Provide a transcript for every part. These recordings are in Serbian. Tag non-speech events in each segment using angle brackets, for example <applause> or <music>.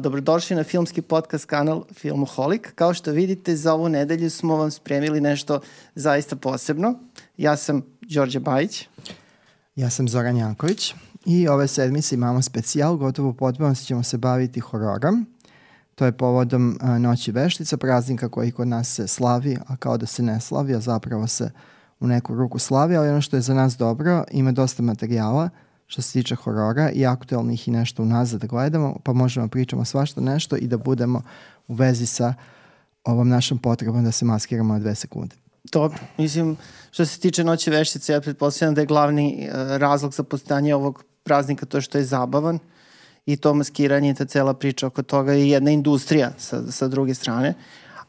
Dobrodošli na filmski podcast kanal Filmoholik. Kao što vidite, za ovu nedelju smo vam spremili nešto zaista posebno. Ja sam Đorđe Bajić. Ja sam Zoran Janković i ove sedmice imamo specijal, gotovo potpuno ćemo se baviti hororom. To je povodom Noći veštica, praznika koji kod nas se slavi, a kao da se ne slavi, a zapravo se u neku ruku slavi, ali ono što je za nas dobro, ima dosta materijala što se tiče horora i aktualnih i nešto unazad da gledamo, pa možemo da pričamo svašta nešto i da budemo u vezi sa ovom našom potrebom da se maskiramo na dve sekunde. Dobro, mislim, što se tiče Noći veštice, ja pretpostavljam da je glavni uh, razlog za postanje ovog praznika to što je zabavan i to maskiranje i ta cela priča oko toga je jedna industrija sa, sa druge strane.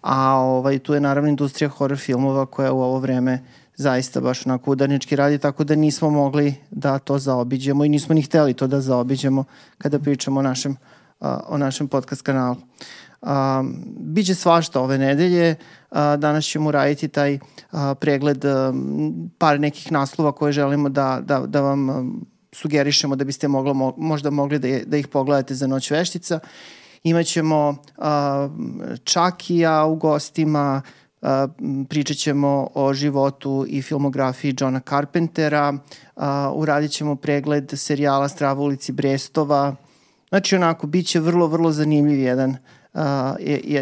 A ovaj, tu je naravno industrija horror filmova koja u ovo vreme zaista baš onako udarnički radi, tako da nismo mogli da to zaobiđemo i nismo ni hteli to da zaobiđemo kada pričamo o našem, o našem podcast kanalu. A, biće svašta ove nedelje, a, danas ćemo raditi taj a, pregled a, par nekih naslova koje želimo da, da, da vam sugerišemo da biste moglo, mo, možda mogli da, je, da ih pogledate za noć veštica. Imaćemo a, Čakija u gostima, pričat ćemo o životu i filmografiji Johna Carpentera, uradit ćemo pregled serijala Strava ulici Brestova, Znači onako, bit će vrlo, vrlo zanimljiv jedan uh,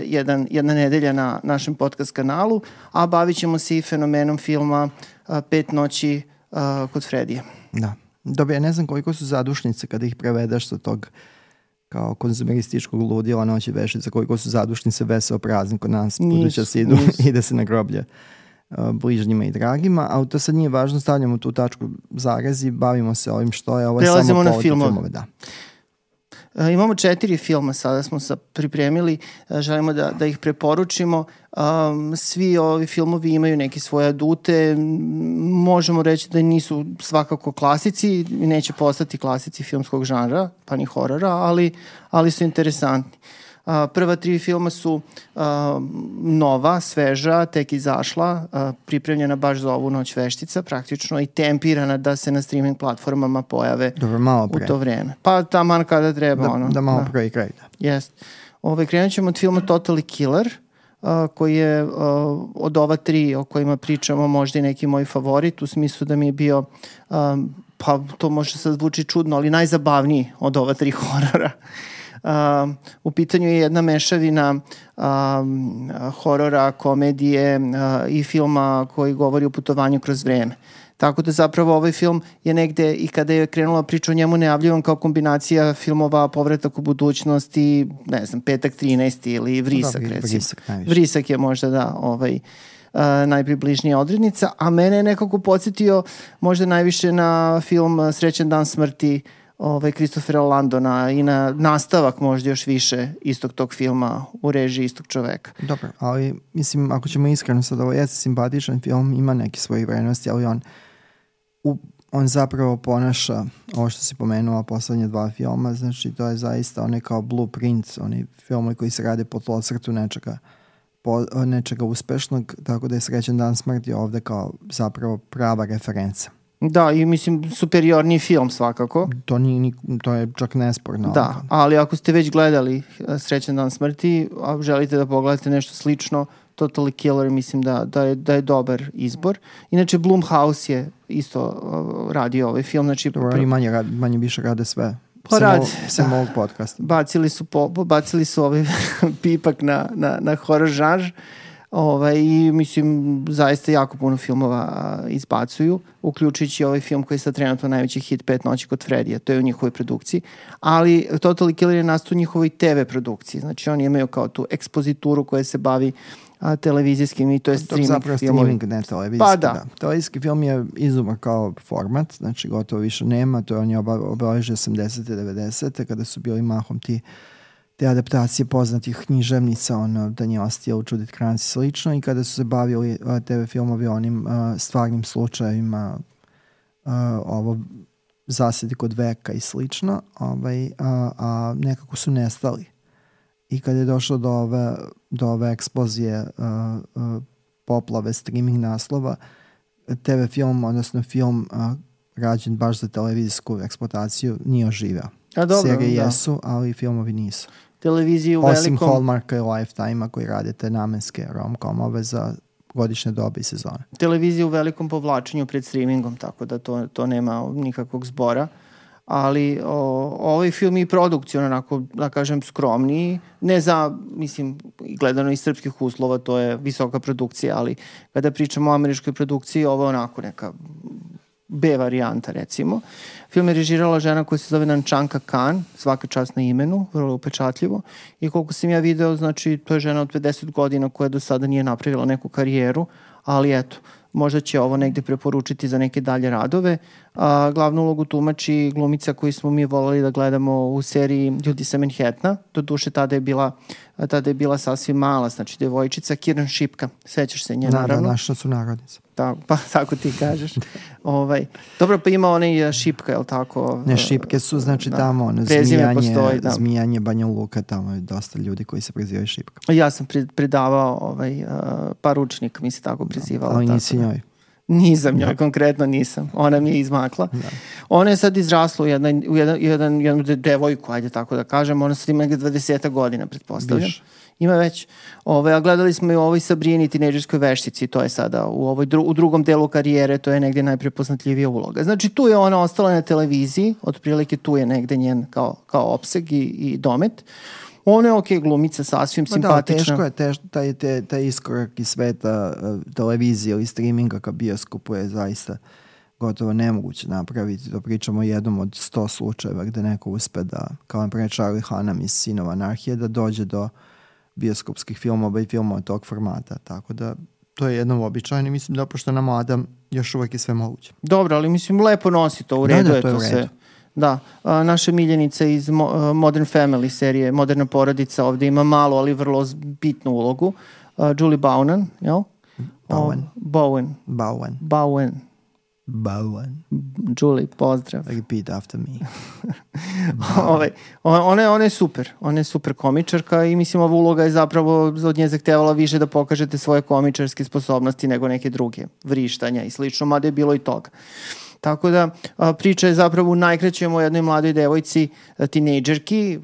jedan, jedna nedelja na našem podcast kanalu, a bavit ćemo se i fenomenom filma Pet noći kod Fredija. Da. Dobro, ja ne znam koliko su zadušnice kada ih prevedeš sa tog kao konzumerističkog ludila noći vešica, koliko su zadušnice veseo praznik kod nas, budući da se idu, <laughs> ide se na groblje uh, bližnjima i dragima, ali to sad nije važno, stavljamo tu tačku zarezi, bavimo se ovim što je, ovo je Prelazimo samo na filmove. filmove. Da. E, imamo četiri filma, sada smo sa pripremili, e, želimo da, da ih preporučimo. Um, svi ovi filmovi imaju neke svoje adute, možemo reći da nisu svakako klasici, neće postati klasici filmskog žanra, pa ni horora, ali, ali su interesantni. A, prva tri filma su a, nova, sveža, tek izašla, a, pripremljena baš za ovu noć veštica praktično i tempirana da se na streaming platformama pojave Dobro, malo pre. u to vreme. Pa taman kada treba. Da, ono, da malo pre i kraj. Da. Jest. Ove, krenut ćemo od filma Totally Killer, uh, koji je uh, od ova tri o kojima pričamo možda i neki moj favorit, u smislu da mi je bio, um, pa to može sad zvuči čudno, ali najzabavniji od ova tri <laughs> horora. Uh, u pitanju je jedna mešavina um, horora, komedije uh, i filma koji govori o putovanju kroz vreme. Tako da zapravo ovaj film je negde i kada je krenula priča o njemu najavljivan kao kombinacija filmova Povratak u budućnosti, ne znam, Petak 13 ili Vrisak, Da, recimo. Vrisak najviše. Vrisak je možda da ovaj uh, najpribližnija odrednica, a mene je nekako podsjetio možda najviše na film uh, Srećan dan smrti ovaj, Kristofera Landona i na nastavak možda još više istog tog filma u režiji istog čoveka. Dobro, ali mislim, ako ćemo iskreno sad, ovo jeste simpatičan film, ima neke svoje vrednosti, ali on u, on zapravo ponaša ovo što si pomenuo poslednje dva filma, znači to je zaista onaj kao blueprint, oni filmovi koji se rade po tlocrtu nečega po, nečega uspešnog, tako da je Srećan dan smrti ovde kao zapravo prava referenca. Da, i mislim superiorniji film svakako. To, nije, ni- to je čak nesporno. Da, ali ako ste već gledali uh, Srećan dan smrti, a želite da pogledate nešto slično, Totally Killer mislim da, da, je, da je dobar izbor. Inače, Blumhouse je isto uh, radio ovaj film, znači Dobro, oni manje, rad, manje više rade sve. Pa ovog- Sem ovog podcasta. <laughs> bacili su, po, bacili su ovaj <laughs> pipak na, na, na horror žanr ovaj, i mislim zaista jako puno filmova izbacuju, uključujući ovaj film koji je sad trenutno najveći hit Pet noći kod Fredija, to je u njihovoj produkciji, ali Totally Killer je nastao u njihovoj TV produkciji, znači oni imaju kao tu ekspozituru koja se bavi a, televizijskim i to je To streaming zapravo filmovi. streaming, ne televizijski. Pa da. Televizijski film je izumar kao format, znači gotovo više nema, to je on je obeležio 80. 90. kada su bili mahom ti te adaptacije poznatih književnica, ono, Daniela Stijel, Judith Kranz i slično, i kada su se bavili uh, TV filmovi onim uh, stvarnim slučajevima, uh, ovo zasedi kod veka i slično, ovaj, a, a nekako su nestali. I kad je došlo do ove, do ove eksplozije uh, uh, poplave streaming naslova, TV film, odnosno film uh, rađen baš za televizijsku eksploataciju nije oživeo. A dobro, Serije da. jesu, ali filmovi nisu. Televiziji u Osim velikom... Hallmarka i Lifetime-a koji rade te namenske rom-komove za godišnje dobe i sezone. televizija u velikom povlačenju pred streamingom, tako da to, to nema nikakvog zbora. Ali o, ovaj film i produkcija onako, da kažem, skromniji. Ne za, mislim, gledano iz srpskih uslova, to je visoka produkcija, ali kada pričamo o američkoj produkciji, ovo je onako neka B varijanta, recimo. Film je režirala žena koja se zove Nančanka Khan, svaka čast na imenu, vrlo upečatljivo. I koliko sam ja video, znači, to je žena od 50 godina koja do sada nije napravila neku karijeru, ali eto, možda će ovo negde preporučiti za neke dalje radove. A, glavnu ulogu tumači glumica koju smo mi volali da gledamo u seriji Ljudi sa Manhattana. Do duše tada je bila, tada je bila sasvim mala, znači devojčica Kiran Šipka. Sećaš se nje, Da, da, naravno. naša su Da, pa <laughs> tako ti kažeš. ovaj, dobro, pa ima onaj šipka, je li tako? Ne, šipke su, znači Da. tamo, ono, zmijanje, postoji, da. zmijanje Banja Luka, tamo je dosta ljudi koji se prezivaju šipka. Ja sam pre- predavao ovaj, uh, par učenika, mi se tako prezivala. Ali tako nisi da. njoj. Nisam njoj, konkretno nisam. Ona mi je izmakla. Ona je sad izrasla u, jedna, u jedan, jedan, jednu de- devojku, ajde tako da kažem. Ona sad ima negde 20 godina, pretpostavljam. Više. Ima već. Ove, a gledali smo i u ovoj Sabrini tineđerskoj veštici, to je sada u, ovoj, dru, u drugom delu karijere, to je negde najprepoznatljivija uloga. Znači tu je ona ostala na televiziji, otprilike tu je negde njen kao, kao opseg i, i domet. Ona je okej glumica, sasvim Pa da, simpatična. teško je, teš, taj, taj, taj iskorak iz sveta uh, televizije ili streaminga ka bioskopu je zaista gotovo nemoguće napraviti. To pričamo o jednom od sto slučajeva gde neko uspe da, kao na primjer Charlie Hunnam iz Sinova anarhije, da dođe do bioskopskih filmova i filmova tog formata. Tako da to je jedno uobičajeno i mislim da pošto na mlada još uvek je sve moguće. Dobro, ali mislim lepo nosi to, u Da, redu da, je to je u redu. Da, a, naša miljenica iz Mo, Modern Family serije, Moderna porodica, ovde ima malo, ali vrlo bitnu ulogu. A, Julie Bowen, jel? Bowen. O, Bowen. Bowen. Bowen. Bowen. Julie, pozdrav. Repeat after me. <laughs> ovaj, o- ona, je, ona je super, ona je super komičarka i mislim ova uloga je zapravo od nje zahtevala više da pokažete svoje komičarske sposobnosti nego neke druge, vrištanja i slično, mada je bilo i toga. Tako da a, priča je zapravo u najkraćem o jednoj mladoj devojci, a, tinejdžerki,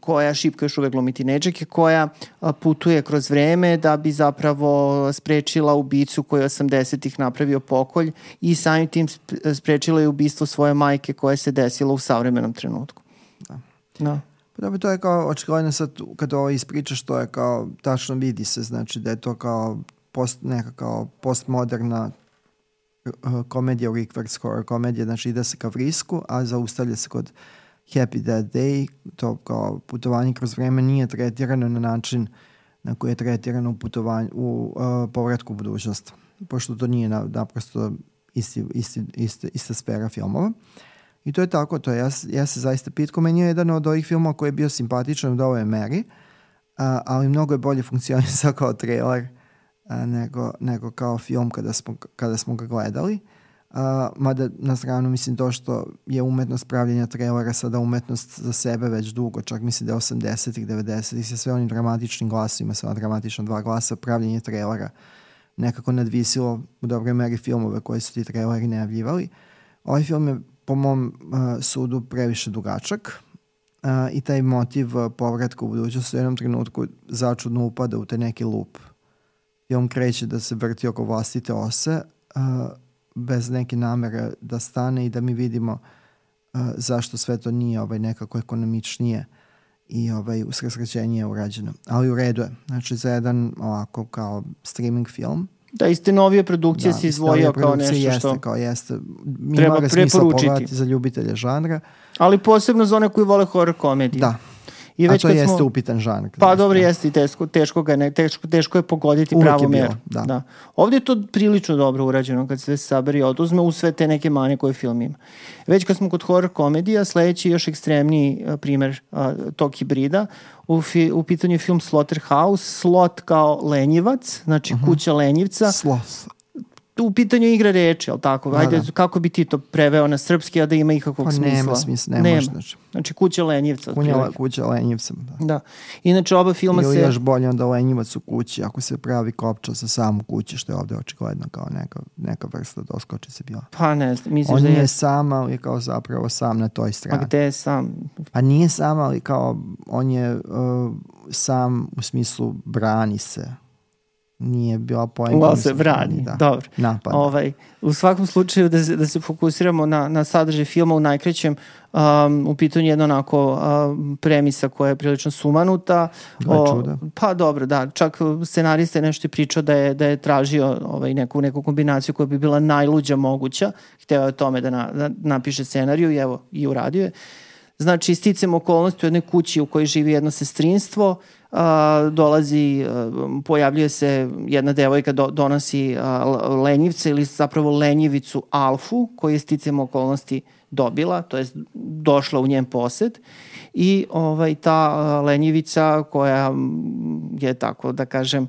koja šipka još uvek glumi tinejdžerke, koja a, putuje kroz vreme da bi zapravo sprečila ubicu koji je 80-ih napravio pokolj i samim tim sp- sprečila je ubistvo svoje majke koje se desilo u savremenom trenutku. Da. da. Pa dobro, to je kao, očigledno sad kad ovo ispričaš, to je kao, tačno vidi se, znači da je to kao post, neka kao postmoderna komedija, reverse horror komedija, znači ide se ka vrisku, a zaustavlja se kod Happy Dead Day, to kao putovanje kroz vreme nije tretirano na način na koji je tretirano u, u uh, povratku u budućnost, pošto to nije na, naprosto isti, isti, isti, ista sfera filmova. I to je tako, to je, ja, ja se zaista pitko, meni je jedan od ovih filmova koji je bio simpatičan u dovoljoj meri, a, ali mnogo je bolje funkcionisao kao trailer nego, nego kao film kada smo, kada smo ga gledali. A, mada na stranu mislim to što je umetnost pravljenja trailera sada umetnost za sebe već dugo, čak mislim da je 80-ih, 90-ih sa sve onim dramatičnim glasima, sa dramatična dva glasa, pravljenje trailera nekako nadvisilo u dobroj meri filmove koje su ti traileri najavljivali. Ovaj film je po mom uh, sudu previše dugačak uh, i taj motiv uh, povratka u budućnost u jednom trenutku začudno upada u taj neki lup. Film kreće da se vrti oko vlastite ose uh, bez neke namere da stane i da mi vidimo uh, zašto sve to nije ovaj nekako ekonomičnije i ovaj usredsrećenije urađeno. Ali u redu je. Znači za jedan ovako kao streaming film Da, iste novije produkcije si iz izdvojio novije kao nešto jeste, što... Kao jeste. Treba Ima ga smisla preporučiti. za ljubitelje žanra. Ali posebno za one koji vole horror komediju. Da. I A već to kad jeste smo... upitan žanr. Pa zaista. dobro, jeste i teško, teško, ga je, ne, teško, teško je pogoditi Uvek pravu je bilo, meru. da. Ovdje je to prilično dobro urađeno kad se sve sabere i oduzme u sve te neke mane koje film ima. Već kad smo kod horror komedija, sledeći još ekstremniji a, primer a, tog hibrida, u, fi, u pitanju je film Slaughterhouse, slot kao lenjivac, znači Mhm. kuća lenjivca, Sloth. U pitanju igra reči, ali tako? Da, Ajde, da. kako bi ti to preveo na srpski, a da ima ikakvog Pa smisla? nema smisla, ne može, znači. Znači, kuća lenjivca. Kunja, otprilike. kuća lenjivcem. Da. Da. Inače, oba filma Ili se... još bolje onda lenjivac u kući, ako se pravi kopča sa sam u kući, što je ovde očigledno kao neka, neka vrsta doskočice bila. Pa ne znam, misliš On da nije je... sam, ali je kao zapravo sam na toj A strani. gde je sam? Pa nije sam, ali kao on je uh, sam u smislu brani se. Nije bila. Uglavnom mislim, se brani, Da. dobro. Napada. Ovaj, u svakom slučaju da da se fokusiramo na, na sadržaj filma u najkrećem, um, u pitanju jedna onako um, premisa koja je prilično sumanuta. Gle čuda. Pa dobro, da, čak scenarista je nešto i pričao da je, da je tražio ovaj, neku, neku kombinaciju koja bi bila najluđa moguća. Hteo je o tome da, na, da napiše scenariju i evo, i uradio je. Znači, sticam okolnosti u jednoj kući u kojoj živi jedno sestrinstvo, a, dolazi, a, pojavljuje se jedna devojka, do, donosi a, lenjivce ili zapravo lenjivicu Alfu, koju je sticam okolnosti dobila, to jest došla u njen posed. I ovaj ta lenjivica koja je tako da kažem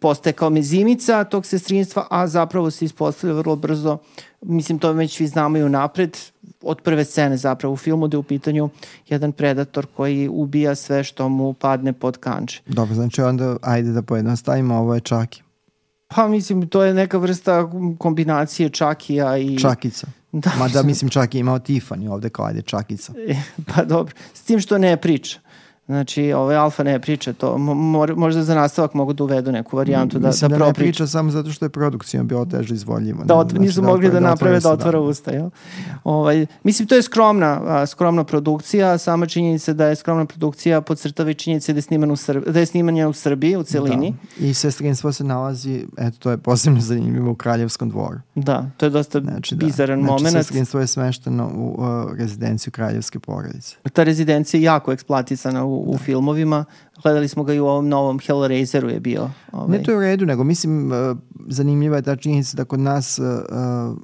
postaje kao mezimica tog sestrinstva, a zapravo se ispostavlja vrlo brzo, mislim to već svi znamo i unapred, od prve scene zapravo u filmu da je u pitanju jedan predator koji ubija sve što mu padne pod kanče. Dobro, znači onda ajde da pojednostavimo, ovo je Čaki. Pa mislim, to je neka vrsta kombinacije Čakija i... Čakica. Da, Mada mislim čak je imao Tiffany ovde kao ajde Čakica. pa dobro. S tim što ne priča. Znači, ovaj Alfa ne priča to. Mo, možda za nastavak mogu da uvedu neku varijantu da, mislim da, da, ne priča samo zato što je produkcijom bilo teže izvodljivo. da znači nisu mogli da, otvore- naprave da otvara usta, jel? Ovaj, mislim, to je skromna, a, skromna produkcija, sama činjenica da je skromna produkcija podcrtava i činjenica da je, sniman u Srb, da je snimanje u Srbiji, u celini. Da. I sestrinstvo se nalazi, eto to je posebno zanimljivo u Kraljevskom dvoru. Da, to je dosta Znači, da. bizaran znači, moment. sestrinstvo je smešteno u uh, rezidenciju Kraljevske porodice. Ta rezidencija je jako eksploatisana u, u filmovima. Gledali smo ga i u ovom novom Hellraiseru je bio. Ovaj. Ne to je u redu, nego mislim, uh, zanimljiva je ta činjenica da kod nas uh, uh,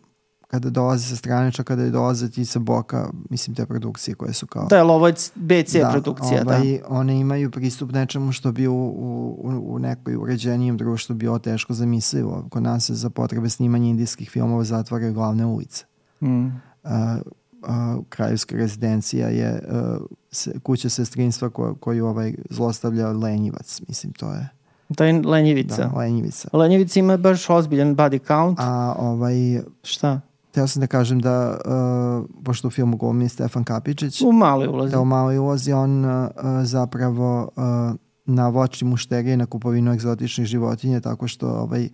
kada dolaze sa strane, čak kada dolaze ti sa boka, mislim te produkcije koje su kao... Da, ali ovo je BC produkcija, da. ovaj, One imaju pristup nečemu što bi u, u, u nekoj uređenijem društvu bilo teško zamislivo. Kod nas se za potrebe snimanja indijskih filmova zatvaraju glavne ulice. Mm. A, a, kraljevska rezidencija je a, se, kuća sestrinstva ko, koju ovaj zlostavlja Lenjivac, mislim to je. To je Lenjevica. Da, Lenjivica. Lenjevica ima baš ozbiljan body count. A ovaj, Šta? teo sam da kažem da, uh, pošto u filmu glumi Stefan Kapičić, U maloj ulazi. da u maloj ulozi on uh, zapravo uh, navlači mušterije na kupovinu egzotičnih životinja tako što ovaj,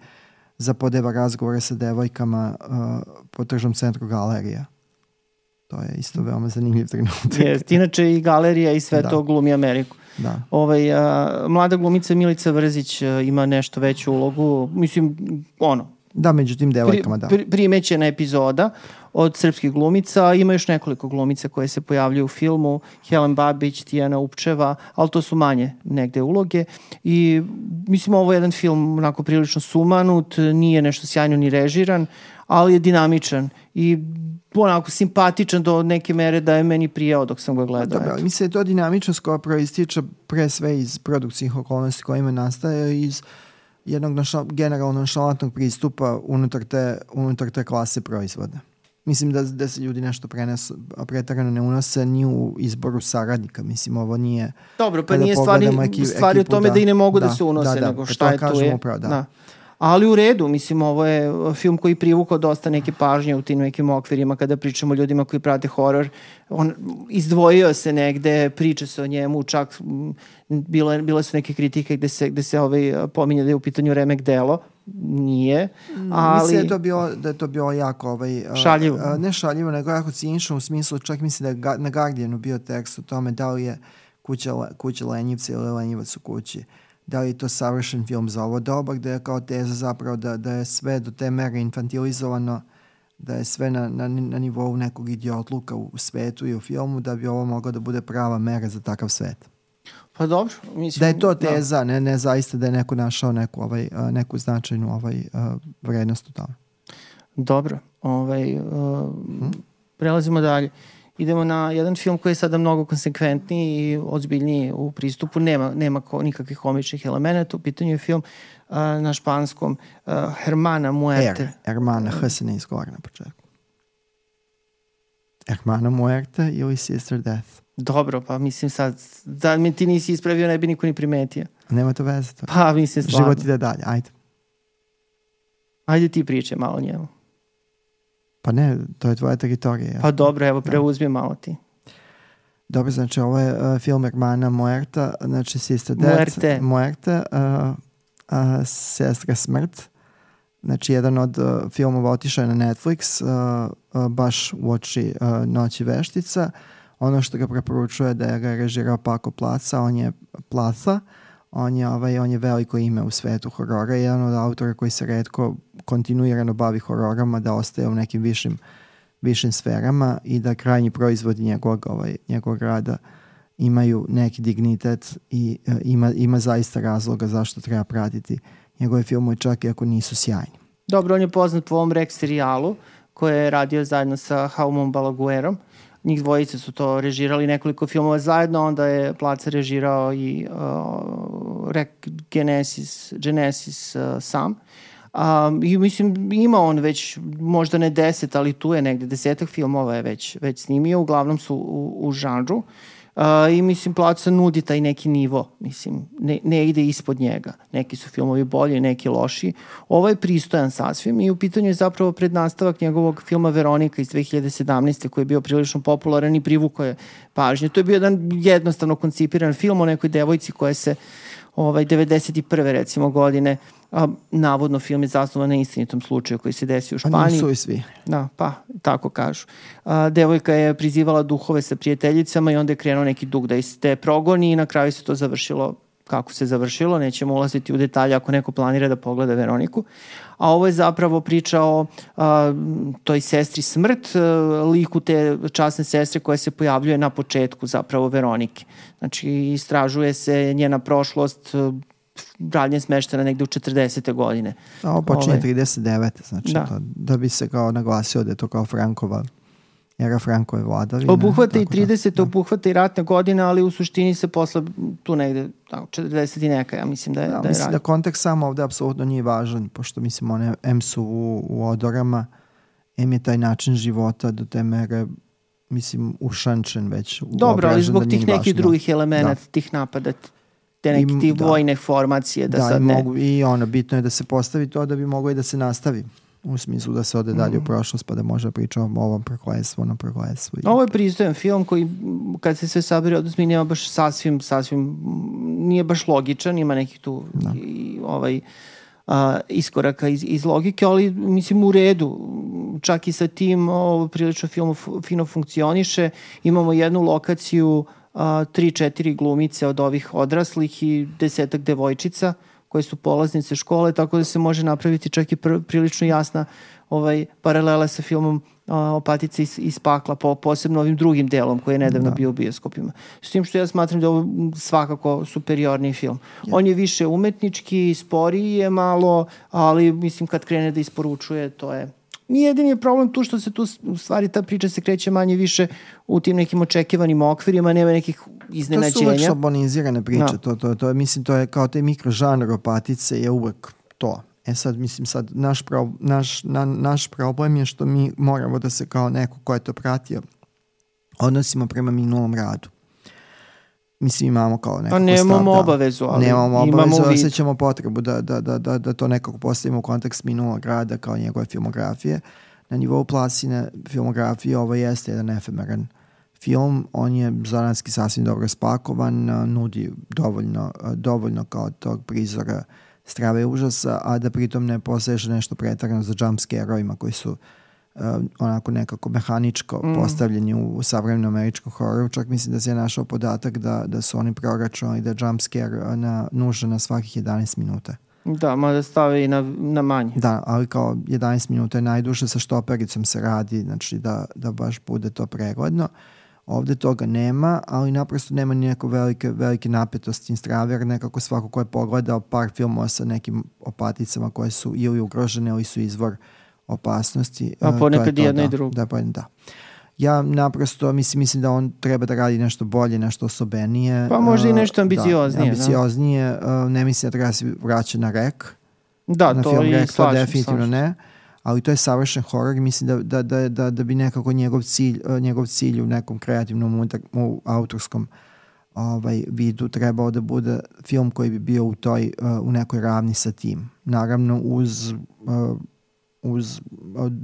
zapodeva razgovore sa devojkama uh, po tržnom centru galerija. To je isto veoma zanimljiv trenutak. Jest. Inače i galerija i sve Da. to glumi Ameriku. Da. Ovaj, a, mlada glumica Milica Vrzić a, ima nešto veću ulogu. Mislim, ono, Da, međutim devojkama, da. pri, primećena epizoda od srpskih glumica. Ima još nekoliko glumica koje se pojavljaju u filmu. Helen Babić, Tijana Upčeva, ali to su manje negde uloge. I mislim, ovo je jedan film onako prilično sumanut, nije nešto sjajno ni režiran, ali je dinamičan i onako simpatičan do neke mere da je meni prijao dok sam ga gledao. Dobro, ali mislim da je to dinamičnost koja proističe pre sve iz produkcijnih okolnosti kojima nastaje iz jednog naša, generalno nonšalantnog pristupa unutar te, unutar te klase proizvoda. Mislim da, da se ljudi nešto prenesu, a pretarano ne unose ni u izboru saradnika. Mislim, ovo nije... Dobro, pa nije stvari, ekip- stvari o ekipu, tome da, da. i ne mogu da, Da, se unose, da, da, nego pa šta to je tu kažemo je. upravo, da. Ali u redu, mislim, ovo je uh, film koji privukao dosta neke pažnje u tim nekim okvirima kada pričamo o ljudima koji prate horor. On izdvojio se negde, priča se o njemu, čak mm, bile, bile su neke kritike gde se, gde se ovaj, pominje da je u pitanju remek delo. Nije, ali... Mislim da je to bilo, da je to bilo jako ovaj, Šaljivo. a, ne šaljivo, nego jako cinično u smislu, čak mislim da je na Guardianu bio tekst o tome da li je kuća, kuća Lenjivca ili Lenjivac u kući. Da li je to savršen film za ovo doba, gde je kao teza zapravo da, da je sve do te mere infantilizovano, da je sve na, na, na nivou nekog idiotluka u, u svetu i u filmu, da bi ovo moglo da bude prava mera za takav svet. Pa dobro, mislim... Da je to teza, ne, ne zaista da je neko našao neku, ovaj, neku značajnu ovaj, a, vrednost u tome. Dobro, ovaj, uh, Hm? prelazimo dalje. Idemo na jedan film koji je sada mnogo konsekventniji i ozbiljniji u pristupu. Nema, nema ko, nikakvih komičnih elemenata. U pitanju je film uh, na španskom uh, Hermana Muerte. Er, Hermana, H se ne izgovara na početku. Hermana Muerte ili Sister Death. Dobro, pa mislim sad, da mi ti nisi ispravio, ne bi niko ni primetio. Nema to veze. To. Pa mislim stvarno. Život ide dalje, ajde. Ajde ti priče malo njemu. Pa ne, to je tvoja teritorija. Pa dobro, evo preuzmi malo ti. Dobro, znači ovo je uh, film Hermana Muerta, znači Sister Death. Muerte. Muerte, uh, uh, Sestra smrt. Znači, jedan od uh, filmova otišao je na Netflix, uh, uh, baš u oči uh, Noći veštica. Ono što ga preporučuje da je ga režirao Paco Placa, on je Placa, on je, ovaj, on je veliko ime u svetu horora, jedan od autora koji se redko kontinuirano bavi hororama, da ostaje u nekim višim, višim sferama i da krajnji proizvodi njegovog, ovaj, njegovog rada imaju neki dignitet i uh, ima, ima zaista razloga zašto treba pratiti njegove filmove čak i ako nisu sjajni. Dobro, on je poznat po ovom Rex serijalu koje je radio zajedno sa Haumom Balaguerom. Njih dvojice su to režirali nekoliko filmova zajedno, onda je Placa režirao i uh, Rek Genesis, Genesis uh, sam. Um, I mislim, ima on već možda ne deset, ali tu je negde desetak filmova je već, već snimio, uglavnom su u, u žanru. Uh, Uh, I mislim, Placa nudi taj neki nivo, mislim, ne, ne ide ispod njega. Neki su filmovi bolji, neki loši. Ovo je pristojan sasvim i u pitanju je zapravo prednastavak njegovog filma Veronika iz 2017. koji je bio prilično popularan i privukao je pažnje. To je bio jedan jednostavno koncipiran film o nekoj devojci koja se ovaj, 91. recimo godine a, navodno film je zasnovan na istinitom slučaju koji se desio u Španiji. Pa nisu i svi. Da, pa, tako kažu. A, devojka je prizivala duhove sa prijateljicama i onda je krenuo neki dug da iste progoni i na kraju se to završilo kako se završilo, nećemo ulaziti u detalje ako neko planira da pogleda Veroniku. A ovo je zapravo priča o a, toj sestri smrt, a, liku te časne sestre koja se pojavljuje na početku zapravo Veronike. Znači, istražuje se njena prošlost, radnje smeštena negde u 40. godine. A ovo počinje Ove. 39. Znači, da. To, da bi se kao naglasio da je to kao Frankova era Frankove vladavine. Obuhvata i 30. Da. obuhvata i ratne godine, ali u suštini se posle tu negde tako, 40 i neka, ja mislim da je, da, da je Mislim rat. da kontekst samo ovde apsolutno nije važan, pošto mislim one M su u, u odorama, M je taj način života do te mere mislim ušančen već. Dobro, ali zbog da tih nekih da. drugih elemenata, da. tih napada, te neke tih da. vojne formacije da, da sad ne... Mogu, I ono, bitno je da se postavi to da bi moglo i da se nastavi u smislu da se ode dalje mm. u prošlost pa da može da pričamo o ovom prokletstvu, onom prokletstvu. I... Ovo je pristojan film koji kad se sve sabere odnosno nema baš sasvim, sasvim nije baš logičan, ima nekih tu da. i, ovaj, a, iskoraka iz, iz logike, ali mislim u redu. Čak i sa tim ovo prilično film fino funkcioniše. Imamo jednu lokaciju a, tri, četiri glumice od ovih odraslih i desetak devojčica koje su polaznice škole, tako da se može napraviti čak i pr prilično jasna ovaj, paralela sa filmom a, Opatice iz, iz pakla, po, posebno ovim drugim delom koji je nedavno da. bio u bioskopima. S tim što ja smatram da je ovo svakako superiorni film. Ja. On je više umetnički, sporiji je malo, ali mislim kad krene da isporučuje, to je Nije jedini problem tu što se tu u stvari ta priča se kreće manje više u tim nekim očekivanim okvirima, nema nekih iznenađenja. To su uvek šablonizirane priče, no. to, to, to, mislim, to je kao te mikrožanr opatice je uvek to. E sad, mislim, sad, naš, pro, naš, na, naš problem je što mi moramo da se kao neko ko je to pratio odnosimo prema minulom radu mislim imamo kao nekako pa nemamo stav, da, obavezu, ali nemamo obavezu, imamo osjećamo potrebu da, da, da, da, da to nekako postavimo u kontekst minulog rada kao njegove filmografije. Na nivou plasine filmografije ovo jeste jedan efemeran film, on je zoranski sasvim dobro spakovan, nudi dovoljno, dovoljno kao tog prizora strave užasa, a da pritom ne poseže nešto pretarano za jumpscare-ovima koji su uh, uh, onako nekako mehaničko mm. postavljeni u, u savremenom američkom hororu. Čak mislim da se je našao podatak da, da su oni proračunali da jump scare na, nuža na svakih 11 minuta. Da, mada stave i na, na manje. Da, ali kao 11 minuta je najduže sa štopericom se radi, znači da, da baš bude to pregledno. Ovde toga nema, ali naprosto nema ni neko velike, velike napetosti Instraver, nekako svako ko je pogledao par filmova sa nekim opaticama koje su ili ugrožene ili su izvor uh, opasnosti. A ponekad jedna i druga. Da, pa, da. ja naprosto mislim, mislim da on treba da radi nešto bolje, nešto osobenije. Pa možda i nešto ambicioznije. Da, ambicioznije. Da. Ne mislim da treba se vraća na rek. Da, na to film i rek, slažem. to definitivno slažem. ne. Ali to je savršen horor i mislim da, da, da, da, da bi nekako njegov cilj, njegov cilj u nekom kreativnom, u, u autorskom ovaj, vidu trebao da bude film koji bi bio u toj, uh, u nekoj ravni sa tim. Naravno uz uh, uz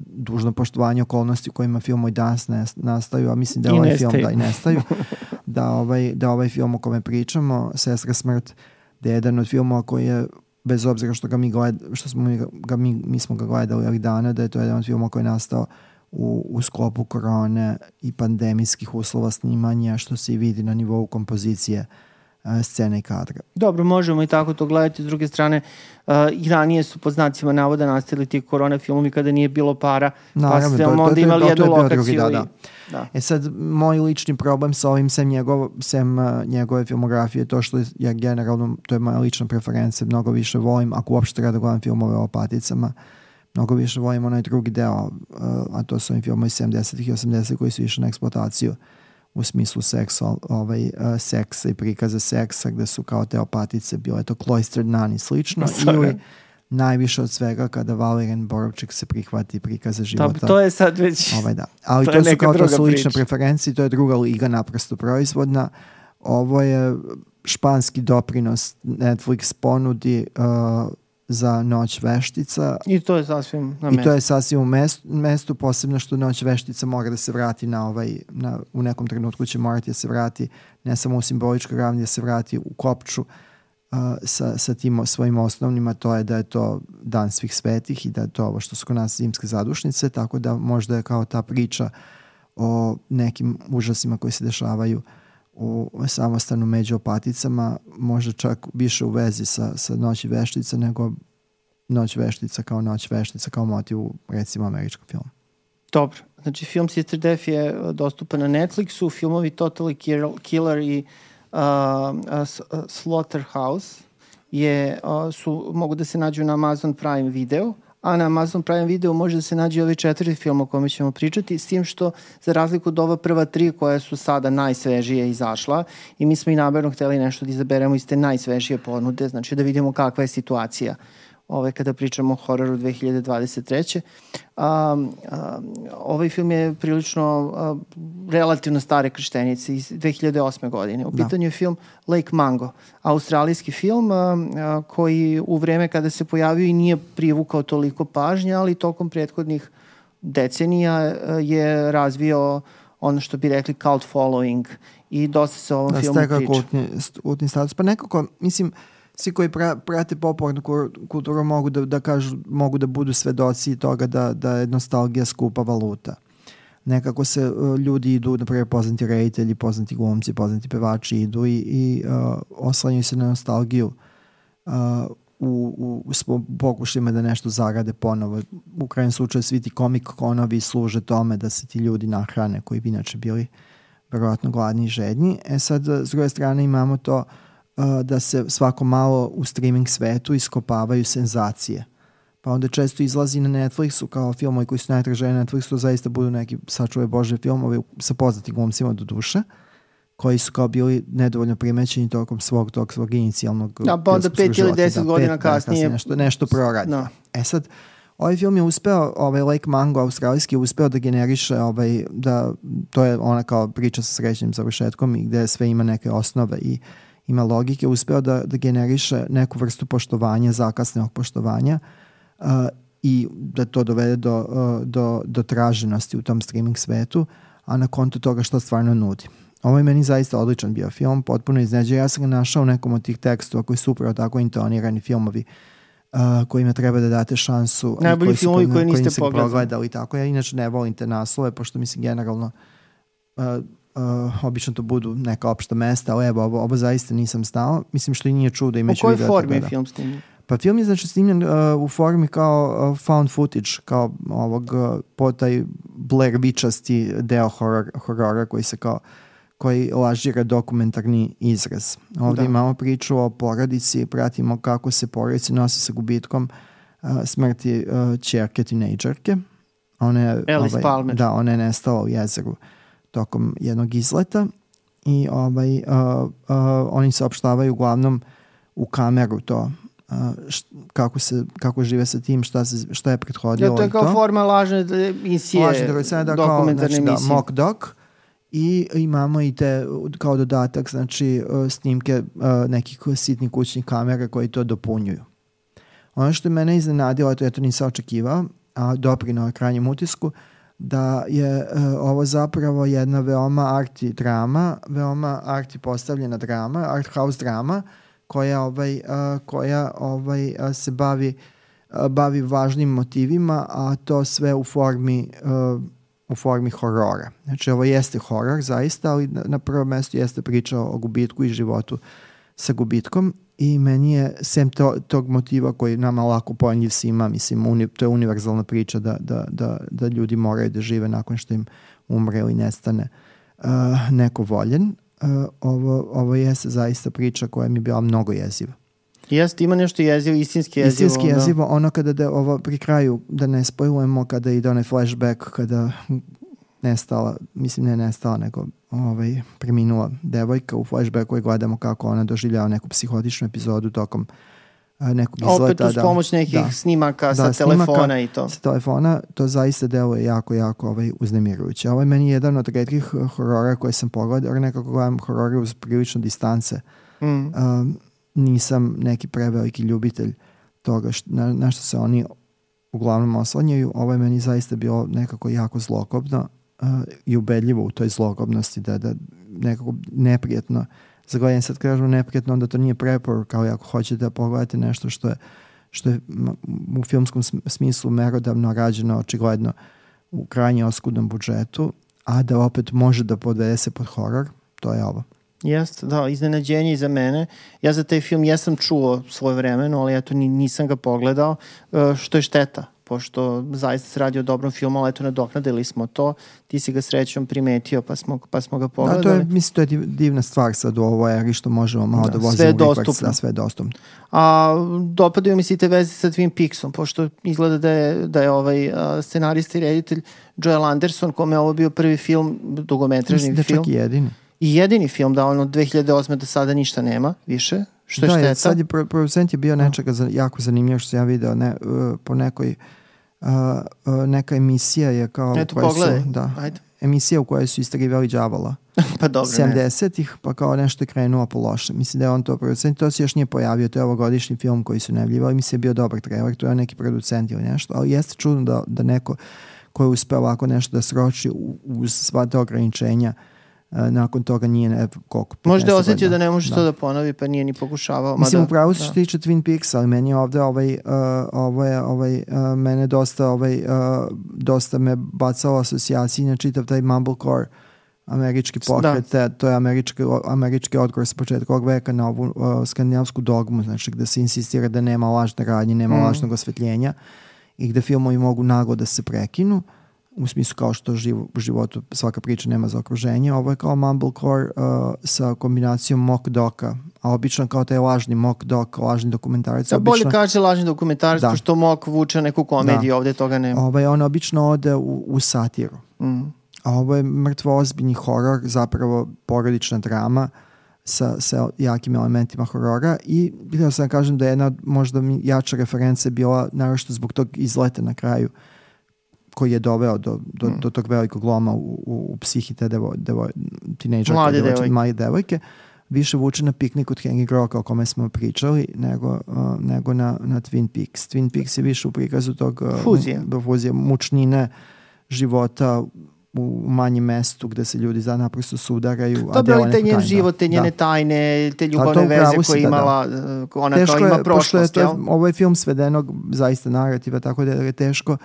dužno poštovanje okolnosti u kojima filmovi danas ne, nastaju, a mislim da je I ovaj nestaju. film da i nestaju, <laughs> da ovaj, da ovaj film o kome pričamo, Sestra smrt, da je jedan od filmova koji je bez obzira što ga mi gled, što smo ga mi, mi smo ga gledali ovih dana, da je to jedan od filmova koji je nastao u, u sklopu korone i pandemijskih uslova snimanja, što se i vidi na nivou kompozicije uh, scene i kadra. Dobro, možemo i tako to gledati. S druge strane, uh, i ranije su po znacima navoda nastavili ti korona filmovi kada nije bilo para, Naravno, pa ste to- to- onda to je- imali to- to jednu je bio lokaciju. drugi, da, i- da. da. E sad, moj lični problem sa ovim, sem, njegov, sem uh, njegove filmografije, to što ja generalno, to je moja lična preferencija, mnogo više volim, ako uopšte treba da gledam filmove o paticama, mnogo više volim onaj drugi deo, uh, a to su ovi filmovi iz 70-ih i 80-ih koji su išli na eksploataciju u smislu seksa, ovaj, uh, seksa i prikaze seksa gde su kao te opatice bile to cloistered nun i slično <laughs> ili najviše od svega kada Valerian Borovčik se prihvati prikaze Da, života to je sad već... <laughs> Ovaj da. Ali To to, su kao to su lične preferencije, to je druga liga naprosto proizvodna. Ovo je španski doprinos Netflix ponudi uh, za Noć veštica I to je sasvim na i mestu. to je sasvim u mestu, mestu posebno što Noć veštica mora da se vrati na ovaj, na, u nekom trenutku će morati da se vrati ne samo u simboličkoj ravni, da se vrati u kopču uh, sa, sa tim svojim osnovnima, to je da je to dan svih svetih i da je to ovo što su kod nas zimske zadušnice, tako da možda je kao ta priča o nekim užasima koji se dešavaju u samostanu među opaticama, možda čak više u vezi sa, sa noći veštica nego noć veštica kao noć veštica kao motiv u recimo američkom filmu. Dobro. Znači, film Sister Death je uh, dostupan na Netflixu, filmovi Totally Kill- Killer i uh, uh, uh, Slaughterhouse je, uh, su, mogu da se nađu na Amazon Prime video, a na Amazon Prime video može da se nađe ovaj četvrti film o kome ćemo pričati, s tim što, za razliku od ova prva tri koja su sada najsvežije izašla, i mi smo i namerno hteli nešto da izaberemo iz te najsvežije ponude, znači da vidimo kakva je situacija ovaj, kada pričamo o hororu 2023. Um, um, ovaj film je prilično uh, relativno stare krštenice iz 2008. godine. U Da. pitanju je film Lake Mango, australijski film uh, uh, koji u vreme kada se pojavio i nije privukao toliko pažnje, ali tokom prethodnih decenija uh, je razvio ono što bi rekli cult following i dosta se o ovom Da filmu stekao priča. kultni, kultni status. Pa nekako, mislim, svi koji pra, prate popularnu kulturu mogu da, da kažu, mogu da budu svedoci toga da, da je nostalgija skupa valuta. Nekako se uh, ljudi idu, na primjer poznati reditelji, poznati glumci, poznati pevači idu i, i uh, oslanjaju se na nostalgiju uh, u, u, u pokušajima da nešto zarade ponovo. U krajem slučaju svi ti komik konovi služe tome da se ti ljudi nahrane koji bi inače bili verovatno gladni i žedni. E sad, s druge strane imamo to uh, da se svako malo u streaming svetu iskopavaju senzacije. Pa onda često izlazi na Netflixu kao filmovi koji su najtraženi na Netflixu, zaista budu neki sačuve Bože filmovi sa poznatim glumcima do duše koji su kao bili nedovoljno primećeni tokom svog tog svog inicijalnog Da, pa onda pet ili deset godina pet, da, kasnije- nešto, nešto proradi. Da. E sad, ovaj film je uspeo, ovaj Lake Mango australijski je uspeo da generiše, ovaj, da, to je ona kao priča sa srećnim završetkom i gde sve ima neke osnove i ima logike, uspeo da, da generiše neku vrstu poštovanja, zakasneog poštovanja uh, i da to dovede do, uh, do, do traženosti u tom streaming svetu, a na kontu toga što stvarno nudi. Ovo je meni zaista odličan bio film, potpuno izneđen. Ja sam ga našao u nekom od tih tekstova koji su upravo tako intonirani filmovi uh, kojima treba da date šansu. Najbolji koji filmovi kod- koje niste pogledali. tako. Ja inače ne volim te naslove, pošto mislim generalno uh, uh, obično to budu neka opšta mesta, ali evo, ovo, ovo zaista nisam znao. Mislim što i nije čudo U imajući kojoj video da formi je film snimljen? Pa film je znači snimljen uh, u formi kao uh, found footage, kao ovog uh, po taj Blair Witchasti deo horor, horora koji se kao koji lažira dokumentarni izraz. Ovde Da. imamo priču o porodici, pratimo kako se porodice nosi sa gubitkom uh, smrti uh, čerke, tinejdžerke, Ona je, Alice ovaj, Palmer. Da, ona je nestala u jezeru tokom jednog izleta i ovaj, uh, uh, oni saopštavaju uglavnom u kameru to uh, št, kako, se, kako žive sa tim, šta, se, šta je prethodilo Ja, to je i kao forma lažne emisije, Lažne da, kao, dokumentarne znači, da, mock doc i imamo i te kao dodatak znači uh, snimke uh, nekih sitnih kućnih kamera koji to dopunjuju. Ono što je mene iznenadilo, to ja to nisam očekivao, a doprinao krajnjem utisku, da je uh, ovo zapravo jedna veoma arti drama, veoma arti postavljena drama, art house drama, koja ovaj uh, koja ovaj uh, se bavi uh, bavi važnim motivima, a to sve u formi uh, u formi horora. Znači ovo jeste horor zaista, ali na, na prvom mestu jeste priča o gubitku i životu sa gubitkom i meni je, sem to, tog motiva koji nama lako pojnjiv svima, mislim, uni, to je univerzalna priča da, da, da, da ljudi moraju da žive nakon što im umre ili nestane uh, neko voljen. Uh, ovo, ovo jeste zaista priča koja mi je bila mnogo jeziva. Jeste, ima nešto jezivo, istinski jezivo. Istinski da. jezivo, ono kada da ovo pri kraju, da ne spojujemo, kada ide onaj flashback, kada nestala, mislim ne nestala, nego ovaj, preminula devojka u flashbacku i gledamo kako ona doživljava neku psihotičnu epizodu tokom a, nekog izleta. Opet uz da, pomoć nekih da, snimaka sa da, telefona snimaka i to. Sa telefona, to zaista deluje jako, jako ovaj, uznemirujuće. Ovo je meni jedan od redkih uh, horora koje sam pogledao, jer nekako gledam horore uz prilično distance. Mm. Um, nisam neki preveliki ljubitelj toga što, na, na što se oni uglavnom oslanjaju. Ovo je meni zaista bilo nekako jako zlokobno i ubedljivo u toj zlokobnosti da, da nekako neprijetno za gledanje sad kažem neprijetno onda to nije preporuka ali ako hoćete da pogledate nešto što je što je u filmskom smislu merodavno rađeno očigledno u krajnje oskudnom budžetu a da opet može da podvede se pod horor to je ovo Jeste, da, iznenađenje i za mene. Ja za taj film jesam čuo svoje vremeno, ali eto nisam ga pogledao, e, što je šteta, pošto zaista se radi o dobrom filmu, ali eto nadoknadili smo to, ti si ga srećom primetio pa smo, pa smo ga pogledali. Da, to je, mislim, to je divna stvar sad u ovoj eri što možemo malo da, da vozimo sve dostupno. da sve dostupno. A dopadaju mi se i te veze sa Twin Peaksom, pošto izgleda da je, da je ovaj a, scenarista i reditelj Joel Anderson, kome je ovo bio prvi film, dugometražni Mislim da film. čak i jedini. I jedini film da on od 2008. do sada ništa nema više, što je da, šteta. sad je pro- producent je bio nečega za, jako zanimljivo što sam ja video ne, uh, po nekoj uh, uh, neka emisija je kao Eto, koja pogledaj. su, da, Ajde. emisija u kojoj su istrivali đavola <laughs> pa dobro, ne. 70-ih pa kao nešto je krenulo po loše mislim da je on to producent to se još nije pojavio to je ovogodišnji film koji su najavljivali mi se je bio dobar trailer to je neki producent ili nešto ali jeste čudno da, da neko ko je uspeo ovako nešto da sroči uz sva te ograničenja uh, nakon toga nije ne, koliko Možda je 15 osjetio da ne može to da ponovi, pa nije ni pokušavao. Mislim, mada- upravo se da. što tiče Twin Peaks, ali meni je ovde ovaj, uh, ovo je, ovaj, uh, mene dosta, ovaj, uh, dosta me bacalo asocijacije na čitav taj mumblecore američki pokret, da. to je američki, američki odgovor sa početka ovog veka na ovu uh, skandinavsku dogmu, znači gde se insistira da nema lažne radnje, nema Mm. lažnog osvetljenja i gde filmovi mogu nago da se prekinu u smislu kao što živ, u životu svaka priča nema za okruženje. Ovo je kao mumblecore uh, sa kombinacijom mock doka, a obično kao taj lažni mock dok, lažni dokumentarac. Da, bolje obično, kaže lažni dokumentarac, Da. pošto mok vuče neku komediju, Da. ovde toga nema. ovaj, on obično ode u, u satiru. Mm. A ovo je mrtvo ozbiljni horor, zapravo porodična drama sa, sa jakim elementima horora i htio sam da kažem da je jedna od možda jača referenca bila naravno zbog tog izleta na kraju koji je doveo do, do, Mm. do tog velikog loma u, u, u psihi te devo, devo, tinejdžerke, Mlade devojče- devojke. mlade devojke više vuče na piknik od Henry Grocka o kome smo pričali nego, uh, nego na, na Twin Peaks. Twin Peaks je više u prikazu tog uh, Fuzije. mu- fuzije, mučnine života u manjem mestu gde se ljudi za naprosto sudaraju. Dobro, ali neku njen život, te njene Da. tajne, te ljubavne upravo veze koje da, da. imala, uh, ona Teško kao ima je, pošto je prošlost, to, jel? ovo je film svedenog zaista narativa, tako da je teško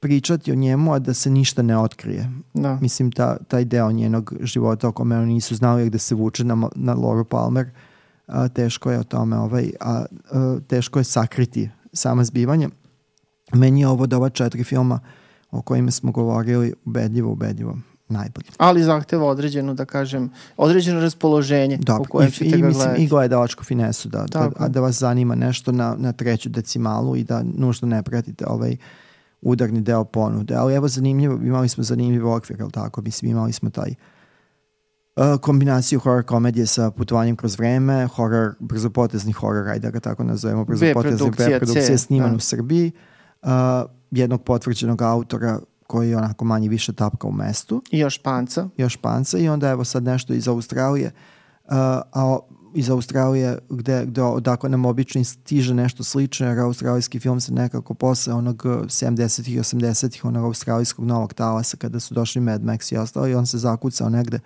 pričati o njemu, a da se ništa ne otkrije. Da. Mislim, ta, taj deo njenog života o kome oni nisu znali gde se vuče na, na Laura Palmer, a, teško je o tome, ovaj, a, a, teško je sakriti sama zbivanja. Meni je ovo od ova četiri filma o kojima smo govorili ubedljivo, ubedljivo najbolje. Ali zahteva određeno, da kažem, određeno raspoloženje u Dobro, kojem i, ćete i, ga mislim, gledati. i gledalačku finesu, da, da, da vas zanima nešto na, na treću decimalu i da nužno ne pratite ovaj udarni deo ponude. Ali evo zanimljivo, imali smo zanimljiv okvir, ali tako? Mislim, imali smo taj uh, kombinaciju horror komedije sa putovanjem kroz vreme, horror, brzopotezni horror, ajde da ga tako nazovemo, brzopotezni preprodukcije sniman da. u Srbiji, uh, jednog potvrđenog autora koji onako manje više tapka u mestu. I još panca. Još panca i onda evo sad nešto iz Australije, uh, a iz Australije gde, gde odakle nam obično stiže nešto slično jer australijski film se nekako posle onog 70-ih i 80-ih onog australijskog novog talasa kada su došli Mad Max i ostalo i on se zakucao negde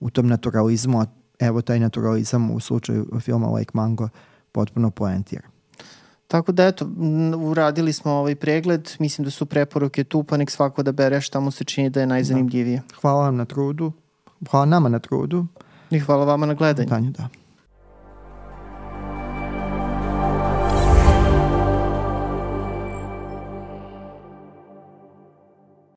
u tom naturalizmu, a evo taj naturalizam u slučaju filma Lake Mango potpuno poentira. Tako da eto, uradili smo ovaj pregled, mislim da su preporuke tu, pa nek svako da bere šta mu se čini da je najzanimljivije. Da. Hvala vam na trudu, hvala nama na trudu. I hvala vama na gledanju. Tanju, da.